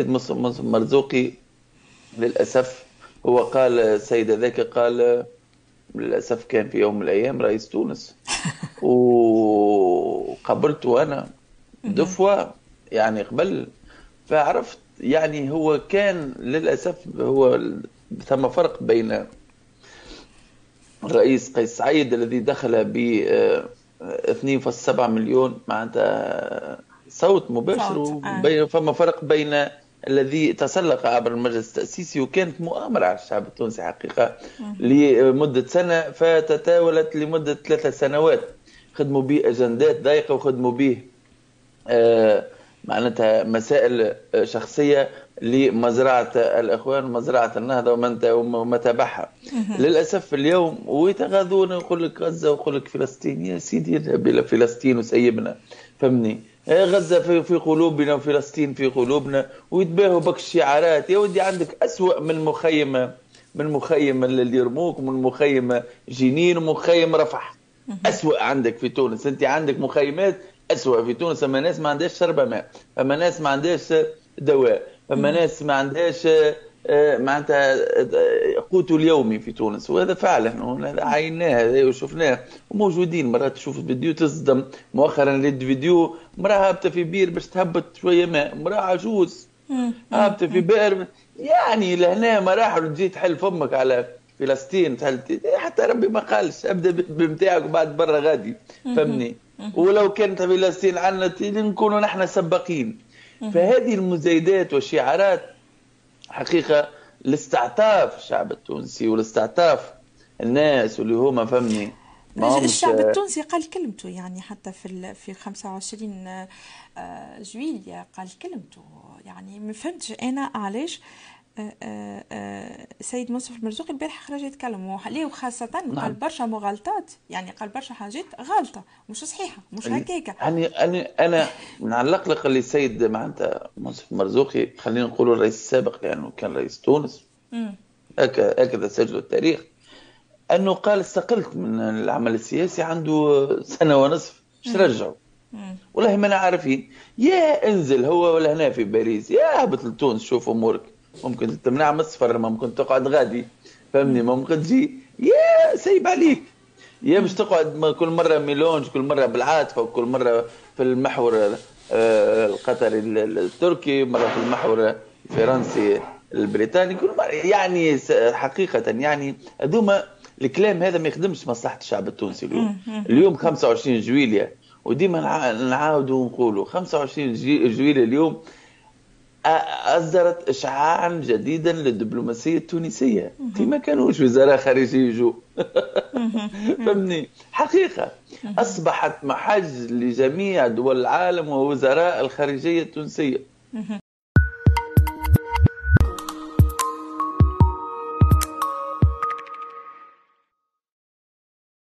السيد مرزوقي للأسف هو قال السيد هذاك قال للأسف كان في يوم من الأيام رئيس تونس. وقابلته أنا دفوة يعني قبل. فعرفت يعني هو كان للأسف هو ثم فرق بين الرئيس قيس سعيد الذي دخل ب 2.7 مليون معناتها صوت مباشر وبين فما فرق بين الذي تسلق عبر المجلس التأسيسي وكانت مؤامرة على الشعب التونسي حقيقة لمدة سنة فتتاولت لمدة ثلاثة سنوات. خدموا به أجندات ضيقة وخدموا به آه معناتها مسائل شخصية لمزرعة الإخوان ومزرعة النهضة وما تبعها. للأسف اليوم ويتغاضون يقول لك غزة ويقول لك فلسطين يا سيدي اذهب إلى فلسطين وسيبنا فهمني؟ غزة في, في قلوبنا وفلسطين في قلوبنا ويتباهوا بك الشعارات يا ودي عندك أسوأ من مخيمة من مخيم اللي يرموك ومن مخيم جنين ومخيم رفح. أسوأ عندك في تونس. أنت عندك مخيمات أسوأ في تونس. أما ناس ما عندهاش شربة ماء. أما ناس ما عندهاش دواء. أما ناس ما عندهاش معناتها آه، قوت اليومي في تونس. وهذا فعلا عيناه وشفناه وموجودين مرات تشوف فيديو تصدم. مؤخرا لقيت فيديو مراه هابطة في بير باش تهبط شوية ماء. مراه عجوز. هابطة في بئر يعني لهنا مراحل تجي تحل فمك على فلسطين حتى ربي ما قالش. أبدأ بمتاعك وبعد برا غادي. فهمني؟ ولو كانت فلسطين عنا نكونوا نحن سباقين. فهذه المزايدات والشعارات حقيقة لاستعطاف الشعب التونسي ولاستعطاف الناس واللي هما فهمني الشعب التونسي قال كلمته يعني حتى في في 25 آه، جويليا قال كلمته. يعني ما فهمتش أنا علاش سيد مصطفى المرزوقي البارح خرج يتكلم. وحليه وخاصة نعم. قال برشا مغالطات. يعني قال برشا حاجات غلطة مش صحيحة مش هكاكا يعني أنا أنا نعلق لك اللي السيد معناتها مصطفى المرزوقي خلينا نقول الرئيس السابق لأنه يعني كان رئيس تونس. هكذا سجل التاريخ. أنه قال استقلت من العمل السياسي عنده سنة ونصف. إيش رجعوا. والله ما أنا عارفين. يا انزل هو ولا هنا في باريس. يا هبط لتونس شوف أمورك. ممكن تمنع من السفر ممكن تقعد غادي. فهمني؟ ممكن تجي. يا سيب عليك. يا مش تقعد كل مرة ميلونج كل مرة بالعاطفة وكل مرة في المحور آه، القطري التركي مرة في المحور الفرنسي البريطاني كل مرة. يعني حقيقة يعني هذوما الكلام هذا ما يخدمش مصلحة الشعب التونسي اليوم. اليوم 25 جويليا وديما نعاودوا ونقولوا 25 جويليا اليوم أصدرت إشعاعا جديدا للدبلوماسية التونسية. في ما كانوش وزراء خارجية يجوا. فهمني؟ حقيقة. أصبحت محج لجميع دول العالم ووزراء الخارجية التونسية.